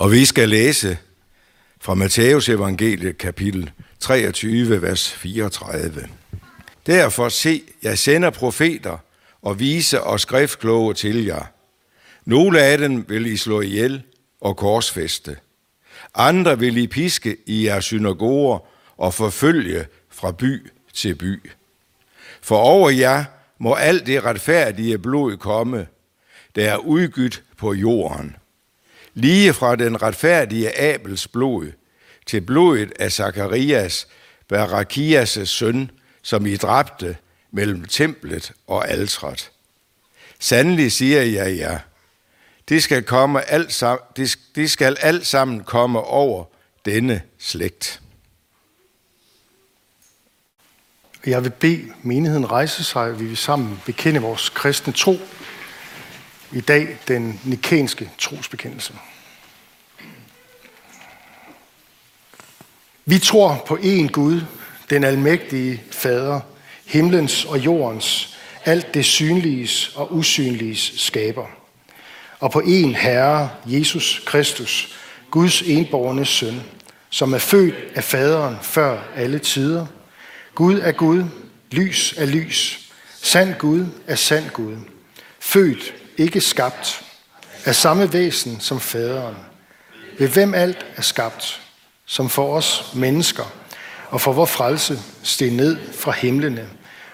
Og vi skal læse fra Matthæus evangeliet kapitel 23, vers 34. Derfor se, jeg sender profeter og vise og skriftkloge til jer. Nogle af dem vil I slå ihjel og korsfeste. Andre vil I piske i jeres synagoger og forfølge fra by til by. For over jer må alt det retfærdige blod komme, der er udgydt på jorden. Lige fra den retfærdige Abels blod til blodet af Zakarias, Barakias' søn, som I dræbte mellem templet og altret. Sandelig siger jeg jer, det skal, komme alt sammen, det skal alt sammen komme over denne slægt. Jeg vil bede menigheden rejse sig, og vi vil sammen bekende vores kristne tro. I dag den nikenske trosbekendelse. Vi tror på én Gud, den almægtige Fader, himlens og jordens, alt det synliges og usynliges skaber. Og på én Herre, Jesus Kristus, Guds enborgne søn, som er født af faderen før alle tider. Gud er Gud, lys er lys, sand Gud er sand Gud, født, ikke skabt, af samme væsen som faderen, ved hvem alt er skabt, som for os mennesker, og for vor frelse steg ned fra himlene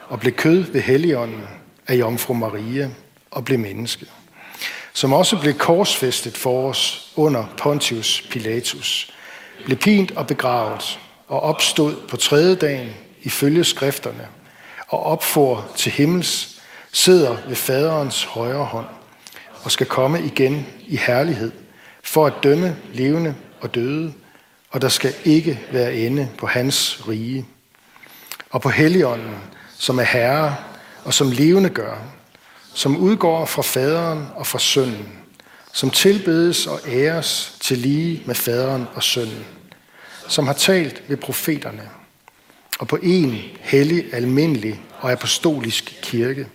og blev kød ved Helligånden af Jomfru Maria og blev menneske. Som også blev korsfæstet for os under Pontius Pilatus, blev pint og begravet og opstod på tredje dagen ifølge skrifterne og opfor til himmels, sidder ved faderens højre hånd og skal komme igen i herlighed for at dømme levende og døde, og der skal ikke være ende på hans rige. Og på Helligånden, som er Herre og som levende gør, som udgår fra faderen og fra sønnen, som tilbedes og æres til lige med faderen og sønnen, som har talt ved profeterne, og på en hellig, almindelig og apostolisk kirke.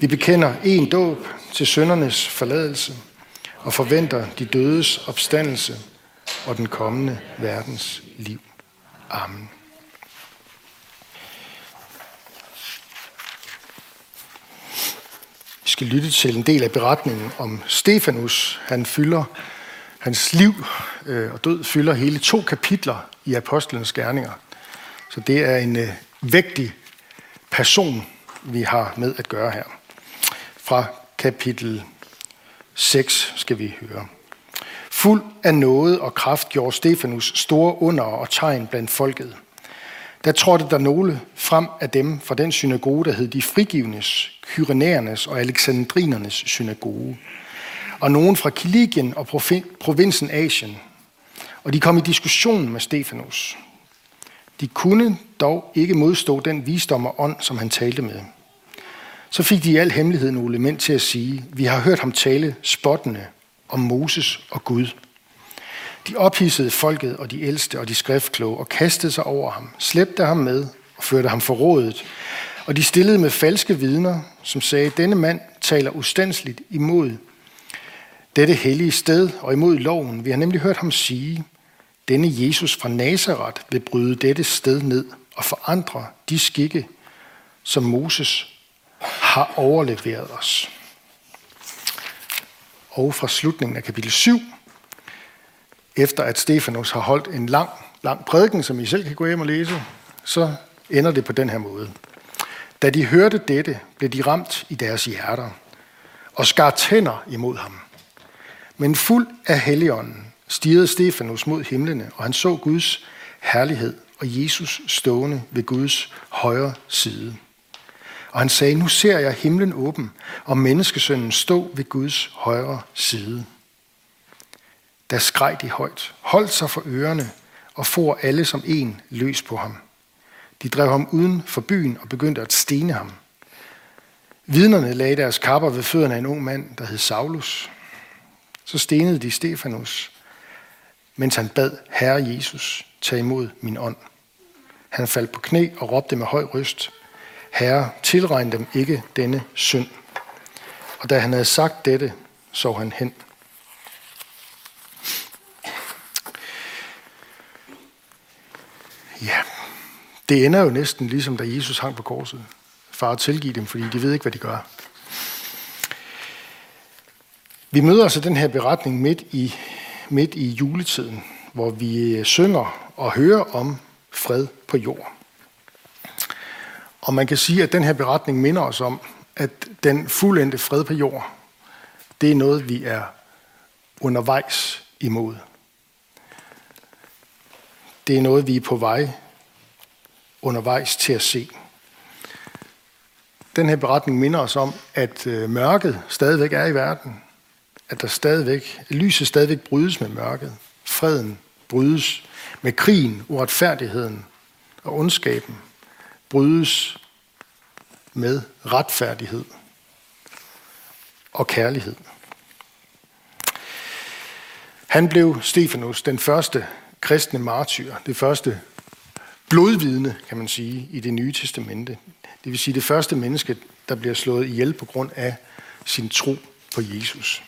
Vi bekender en dåb til søndernes forladelse og forventer de dødes opstandelse og den kommende verdens liv. Amen. Vi skal lytte til en del af beretningen om Stefanus. Han fylder, hans liv øh, og død fylder hele to kapitler i Apostlenes Gerninger. Så det er en øh, vægtig person, vi har med at gøre her. Fra kapitel 6 skal vi høre. Fuld af noget og kraft gjorde Stefanus store under og tegn blandt folket. Der trådte der nogle frem af dem fra den synagoge, der hed de frigivnes, kyrenæernes og alexandrinernes synagoge. Og nogen fra Kiligien og provinsen Asien. Og de kom i diskussion med Stefanus. De kunne dog ikke modstå den visdom og ånd, som han talte med. Så fik de i al hemmelighed nogle mænd til at sige, vi har hørt ham tale spottende om Moses og Gud. De ophidsede folket og de ældste og de skriftkloge og kastede sig over ham, slæbte ham med og førte ham for rådet. Og de stillede med falske vidner, som sagde, denne mand taler ustandsligt imod dette hellige sted og imod loven. Vi har nemlig hørt ham sige, denne Jesus fra Nazareth vil bryde dette sted ned og forandre de skikke, som Moses har overleveret os. Og fra slutningen af kapitel 7, efter at Stefanus har holdt en lang, lang prædiken, som I selv kan gå hjem og læse, så ender det på den her måde. Da de hørte dette, blev de ramt i deres hjerter og skar tænder imod ham. Men fuld af helligånden stirrede Stefanus mod himlene, og han så Guds herlighed og Jesus stående ved Guds højre side. Og han sagde, nu ser jeg himlen åben, og menneskesønnen stå ved Guds højre side. Der skreg de højt, holdt sig for ørerne og for alle som en løs på ham. De drev ham uden for byen og begyndte at stene ham. Vidnerne lagde deres kapper ved fødderne af en ung mand, der hed Saulus. Så stenede de Stefanus, mens han bad Herre Jesus, tag imod min ånd. Han faldt på knæ og råbte med høj røst, Herre, tilregn dem ikke denne synd. Og da han havde sagt dette, så han hen. Ja, det ender jo næsten ligesom da Jesus hang på korset. Far, tilgiv dem, fordi de ved ikke, hvad de gør. Vi møder altså den her beretning midt i, midt i juletiden, hvor vi synger og hører om fred på jorden. Og man kan sige, at den her beretning minder os om, at den fuldendte fred på jord, det er noget, vi er undervejs imod. Det er noget, vi er på vej undervejs til at se. Den her beretning minder os om, at øh, mørket stadigvæk er i verden. At der stadigvæk, lyset stadigvæk brydes med mørket. Freden brydes med krigen, uretfærdigheden og ondskaben. Brydes med retfærdighed og kærlighed. Han blev Stefanus, den første kristne martyr, det første blodvidne, kan man sige, i det nye testamente. Det vil sige det første menneske, der bliver slået ihjel på grund af sin tro på Jesus.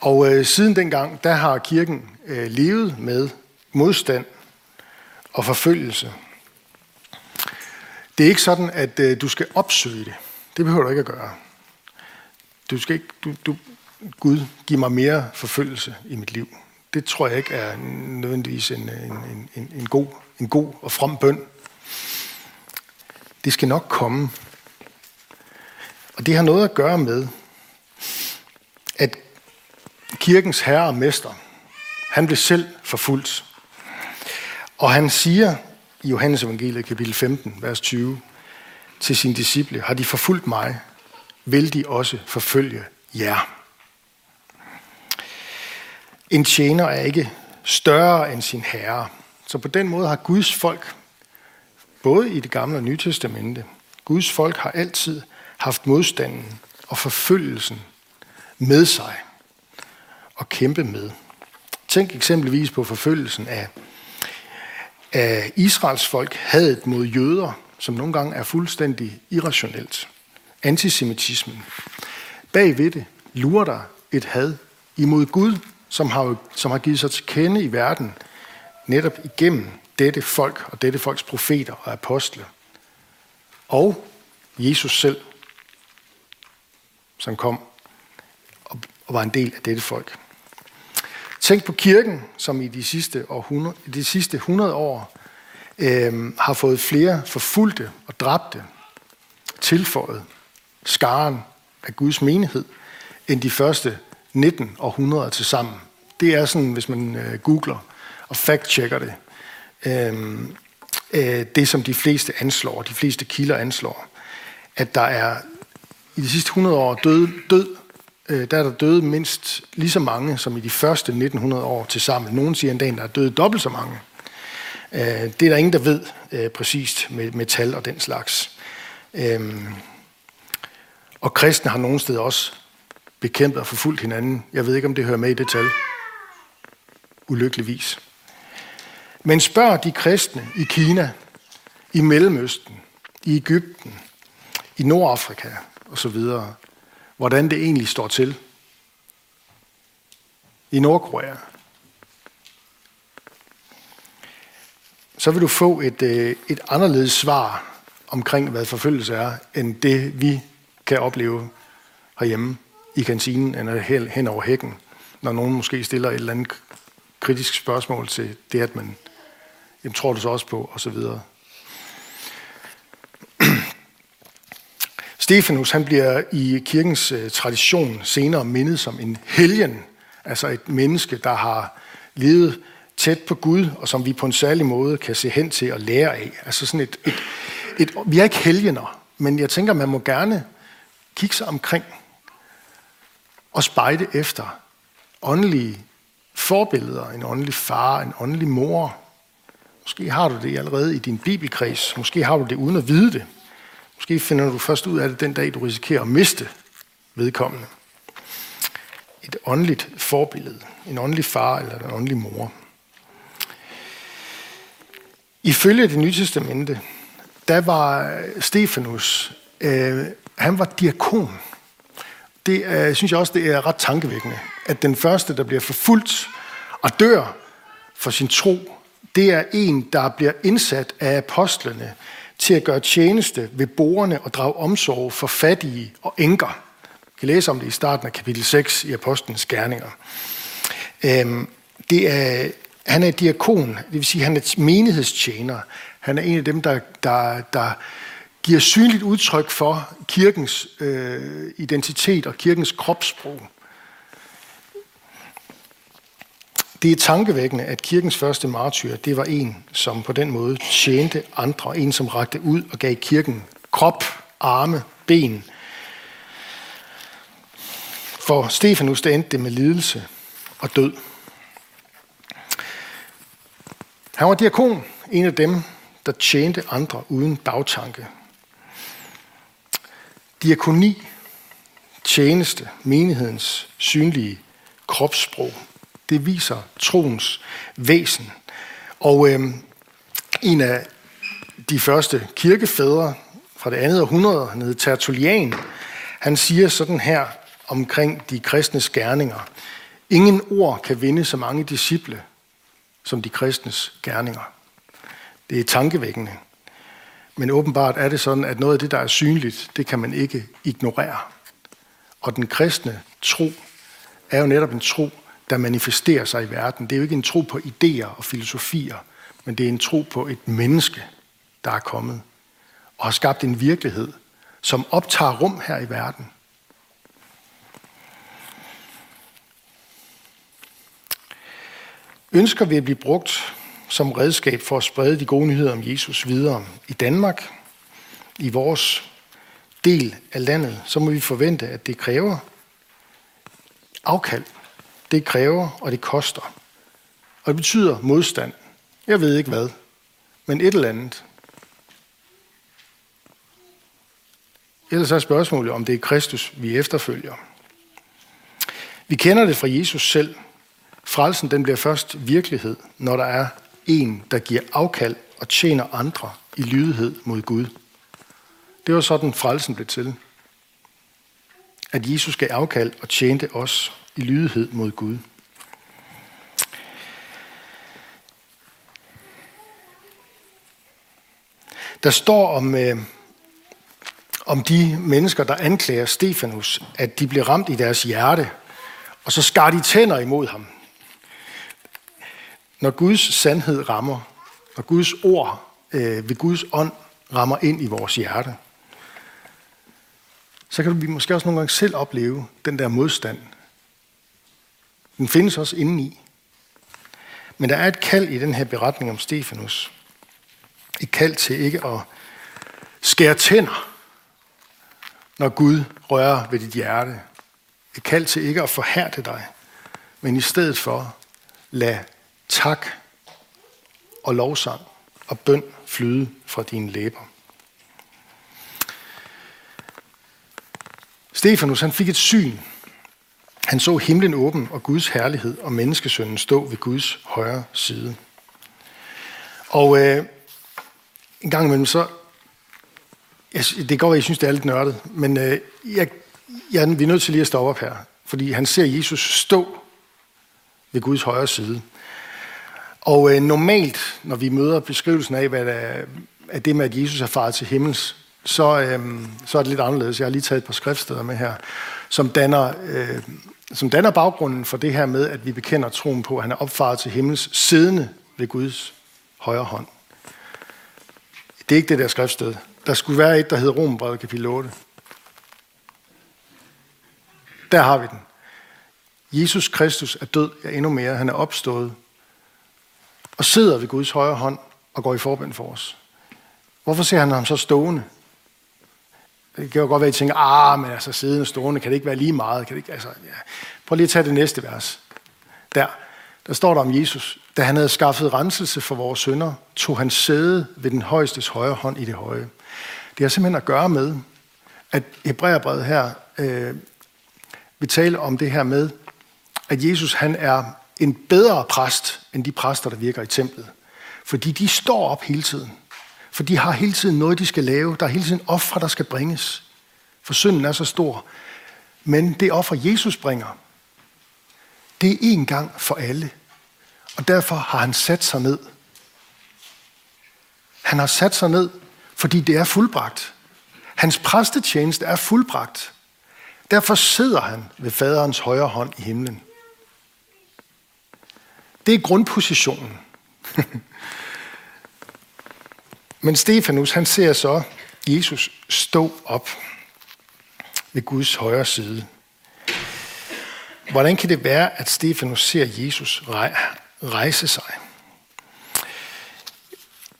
Og øh, siden dengang, der har kirken øh, levet med modstand og forfølgelse. Det er ikke sådan, at øh, du skal opsøge det. Det behøver du ikke at gøre. Du skal ikke, du, du, Gud, giv mig mere forfølgelse i mit liv. Det tror jeg ikke er nødvendigvis en, øh, en, en, en, god, en god og from bøn. Det skal nok komme. Og det har noget at gøre med, at kirkens herre og mester, han blev selv forfulgt. Og han siger i Johannes evangeliet kapitel 15, vers 20, til sine disciple, har de forfulgt mig, vil de også forfølge jer. En tjener er ikke større end sin herre. Så på den måde har Guds folk, både i det gamle og nye testamente, Guds folk har altid haft modstanden og forfølgelsen med sig og kæmpe med. Tænk eksempelvis på forfølgelsen af, af Israels folk hadet mod jøder, som nogle gange er fuldstændig irrationelt. Antisemitismen. Bagved det lurer der et had imod Gud, som har, som har givet sig til kende i verden, netop igennem dette folk og dette folks profeter og apostle. Og Jesus selv, som kom og var en del af dette folk. Tænk på kirken, som i de sidste, århundrede, de sidste 100 år øh, har fået flere forfulgte og dræbte, tilføjet skaren af Guds menighed, end de første 19 århundreder til sammen. Det er sådan, hvis man øh, googler og fact-checker det, øh, øh, det som de fleste anslår, de fleste kilder anslår, at der er i de sidste 100 år død, død øh, der er der døde mindst lige så mange som i de første 1900 år til sammen. Nogen siger endda, at der er døde dobbelt så mange. Øh, det er der ingen, der ved øh, præcist med, med tal og den slags. Øh, og kristne har nogle steder også bekæmpet og forfulgt hinanden. Jeg ved ikke, om det hører med i det tal. Ulykkeligvis. Men spørg de kristne i Kina, i Mellemøsten, i Ægypten, i Nordafrika osv., hvordan det egentlig står til. I Nordkorea. Så vil du få et, øh, et anderledes svar omkring, hvad forfølgelse er, end det vi kan opleve herhjemme i kantinen eller hen over hækken, når nogen måske stiller et eller andet kritisk spørgsmål til det, at man jamen, tror du så også på, og så videre. Stefanus han bliver i kirkens øh, tradition senere mindet som en helgen, altså et menneske, der har levet tæt på Gud, og som vi på en særlig måde kan se hen til og lære af. Altså sådan et, et, et, vi er ikke helgener, men jeg tænker, man må gerne kigge sig omkring og spejde efter åndelige forbilleder, en åndelig far, en åndelig mor. Måske har du det allerede i din bibelkreds, måske har du det uden at vide det. Måske finder du først ud af det den dag, du risikerer at miste vedkommende. Et åndeligt forbillede, en åndelig far eller en åndelig mor. Ifølge det nye testamente, der var Stefanus, øh, han var diakon det øh, synes jeg også, det er ret tankevækkende, at den første, der bliver forfulgt og dør for sin tro, det er en, der bliver indsat af apostlene til at gøre tjeneste ved borgerne og drage omsorg for fattige og enker. Vi kan læse om det i starten af kapitel 6 i Apostlenes Gerninger. Øhm, det er, han er diakon, det vil sige, han er menighedstjener. Han er en af dem, der, der, der giver synligt udtryk for kirkens øh, identitet og kirkens kropssprog. Det er tankevækkende, at kirkens første martyr, det var en, som på den måde tjente andre. En, som rakte ud og gav kirken krop, arme, ben. For Stefanus, det endte det med lidelse og død. Han var diakon, en af dem, der tjente andre uden bagtanke. Diakoni, tjeneste, menighedens synlige kropssprog, det viser troens væsen. Og øh, en af de første kirkefædre fra det andet århundrede, han hed Tertullian, han siger sådan her omkring de kristnes gerninger. Ingen ord kan vinde så mange disciple som de kristnes gerninger. Det er tankevækkende. Men åbenbart er det sådan, at noget af det, der er synligt, det kan man ikke ignorere. Og den kristne tro er jo netop en tro, der manifesterer sig i verden. Det er jo ikke en tro på idéer og filosofier, men det er en tro på et menneske, der er kommet og har skabt en virkelighed, som optager rum her i verden. Ønsker vi at blive brugt som redskab for at sprede de gode nyheder om Jesus videre i Danmark, i vores del af landet, så må vi forvente, at det kræver afkald. Det kræver, og det koster. Og det betyder modstand. Jeg ved ikke hvad, men et eller andet. Ellers er spørgsmålet, om det er Kristus, vi efterfølger. Vi kender det fra Jesus selv. Frelsen den bliver først virkelighed, når der er en, der giver afkald og tjener andre i lydighed mod Gud. Det var sådan, frelsen blev til. At Jesus gav afkald og tjente os i lydighed mod Gud. Der står om, øh, om de mennesker, der anklager Stefanus, at de blev ramt i deres hjerte, og så skar de tænder imod ham. Når Guds sandhed rammer, når Guds ord øh, ved Guds ånd rammer ind i vores hjerte, så kan vi måske også nogle gange selv opleve den der modstand. Den findes også indeni. Men der er et kald i den her beretning om Stefanus. Et kald til ikke at skære tænder, når Gud rører ved dit hjerte. Et kald til ikke at forhærde dig, men i stedet for lad tak og lovsang og bøn flyde fra dine læber. Stefanus han fik et syn. Han så himlen åben og Guds herlighed og menneskesønnen stå ved Guds højre side. Og øh, en gang imellem så, jeg, det går, at jeg synes, det er lidt nørdet, men øh, jeg, jeg, vi er nødt til lige at stoppe op her, fordi han ser Jesus stå ved Guds højre side. Og øh, normalt, når vi møder beskrivelsen af, hvad der er det med, at Jesus er faret til himmels, så, øh, så er det lidt anderledes. Jeg har lige taget et par skriftsteder med her, som danner, øh, som danner baggrunden for det her med, at vi bekender troen på, at han er opfaret til himmels, siddende ved Guds højre hånd. Det er ikke det der skriftsted. Der skulle være et, der hedder Rombrevet kapitel 8. Der har vi den. Jesus Kristus er død, ja endnu mere. Han er opstået og sidder ved Guds højre hånd og går i forbøn for os. Hvorfor ser han ham så stående? Det kan jo godt være, at I tænker, ah, men altså siddende og stående, kan det ikke være lige meget? Kan det ikke, altså, ja. Prøv lige at tage det næste vers. Der, der står der om Jesus. Da han havde skaffet renselse for vores sønder, tog han sæde ved den højestes højre hånd i det høje. Det har simpelthen at gøre med, at Hebræerbrevet her øh, vil tale om det her med, at Jesus han er en bedre præst end de præster, der virker i templet. Fordi de står op hele tiden. For de har hele tiden noget, de skal lave. Der er hele tiden ofre, der skal bringes. For synden er så stor. Men det offer, Jesus bringer, det er én gang for alle. Og derfor har han sat sig ned Han har sat sig ned, fordi det er fuldbragt. Hans præstetjeneste er fuldbragt. Derfor sidder han ved faderens højre hånd i himlen. Det er grundpositionen. Men Stefanus, han ser så Jesus stå op ved Guds højre side. Hvordan kan det være, at Stefanus ser Jesus rejse sig?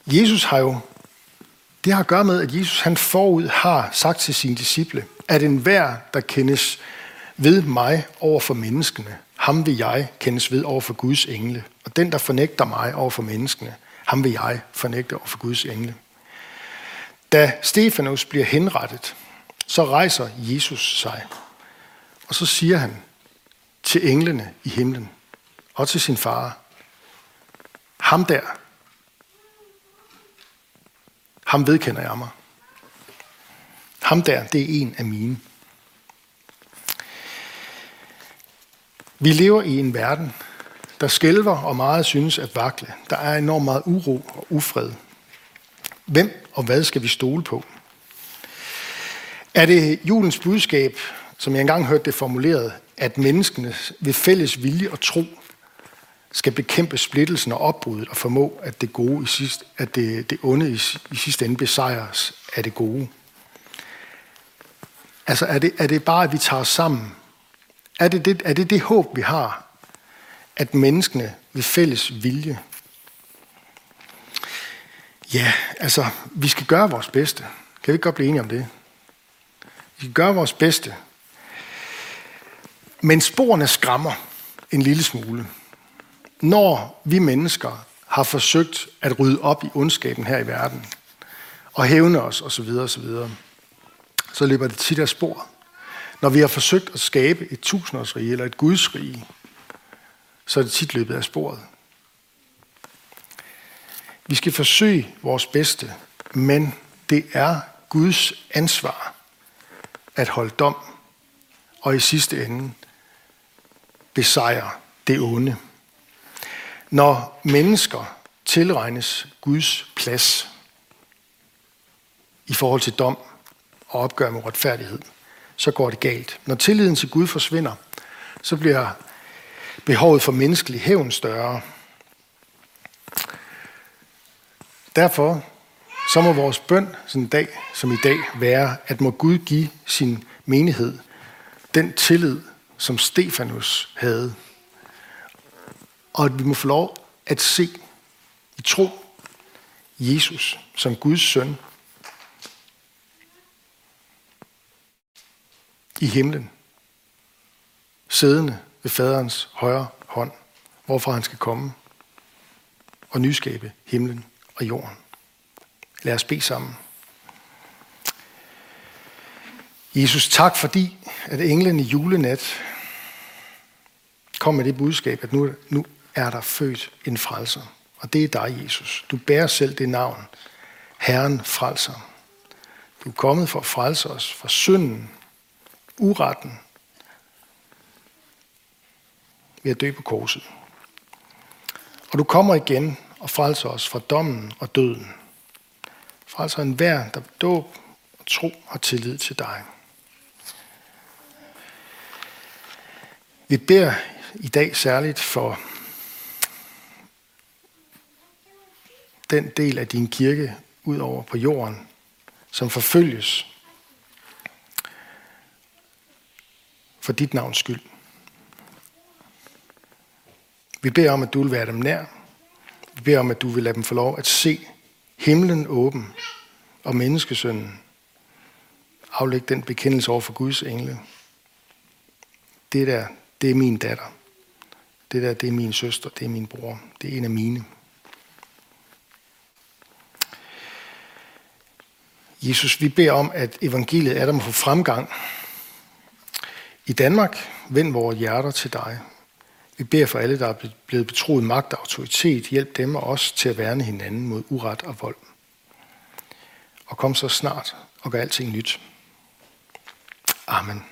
Jesus har jo, det har at gøre med, at Jesus han forud har sagt til sine disciple, at enhver, der kendes ved mig over for menneskene, ham vil jeg kendes ved over for Guds engle. Og den, der fornægter mig over for menneskene, ham vil jeg fornægte over for Guds engle. Da Stefanus bliver henrettet, så rejser Jesus sig, og så siger han til englene i himlen og til sin far, ham der, ham vedkender jeg mig. Ham der, det er en af mine. Vi lever i en verden, der skælver og meget synes at vakle. Der er enormt meget uro og ufred. Hvem og hvad skal vi stole på? Er det julens budskab, som jeg engang hørte det formuleret, at menneskene ved fælles vilje og tro skal bekæmpe splittelsen og opbruddet og formå, at det gode i sidste, at det, det onde i, i sidste ende besejres af det gode. Altså er det, er det bare, at vi tager os sammen? Er det det, er det det håb, vi har? At menneskene ved fælles vilje Ja, altså, vi skal gøre vores bedste. Kan vi ikke godt blive enige om det? Vi skal gøre vores bedste. Men sporene skræmmer en lille smule. Når vi mennesker har forsøgt at rydde op i ondskaben her i verden, og hævne os osv., osv., så løber det tit af spor. Når vi har forsøgt at skabe et tusindårsrige eller et gudsrige, så er det tit løbet af sporet. Vi skal forsøge vores bedste, men det er Guds ansvar at holde dom og i sidste ende besejre det onde. Når mennesker tilregnes Guds plads i forhold til dom og opgør med retfærdighed, så går det galt. Når tilliden til Gud forsvinder, så bliver behovet for menneskelig hævn større, Derfor så må vores bøn sådan en dag som i dag være, at må Gud give sin menighed den tillid, som Stefanus havde. Og at vi må få lov at se i tro Jesus som Guds søn i himlen, siddende ved faderens højre hånd, hvorfra han skal komme og nyskabe himlen og jorden. Lad os bede sammen. Jesus, tak fordi, at englen i julenat kom med det budskab, at nu, nu er der født en frelser. Og det er dig, Jesus. Du bærer selv det navn. Herren frelser. Du er kommet for at frelse os fra synden, uretten, ved at dø på korset. Og du kommer igen og frelser os fra dommen og døden. Frelser enhver, der dåb og tro og tillid til dig. Vi beder i dag særligt for den del af din kirke ud over på jorden, som forfølges for dit navns skyld. Vi beder om, at du vil være dem nær, vi beder om, at du vil lade dem få lov at se himlen åben og menneskesønnen aflægge den bekendelse over for Guds engle. Det der, det er min datter. Det der, det er min søster, det er min bror. Det er en af mine. Jesus, vi beder om, at evangeliet er der må få fremgang. I Danmark, vend vores hjerter til dig. Vi beder for alle, der er blevet betroet magt og autoritet. Hjælp dem og os til at værne hinanden mod uret og vold. Og kom så snart og gør alting nyt. Amen.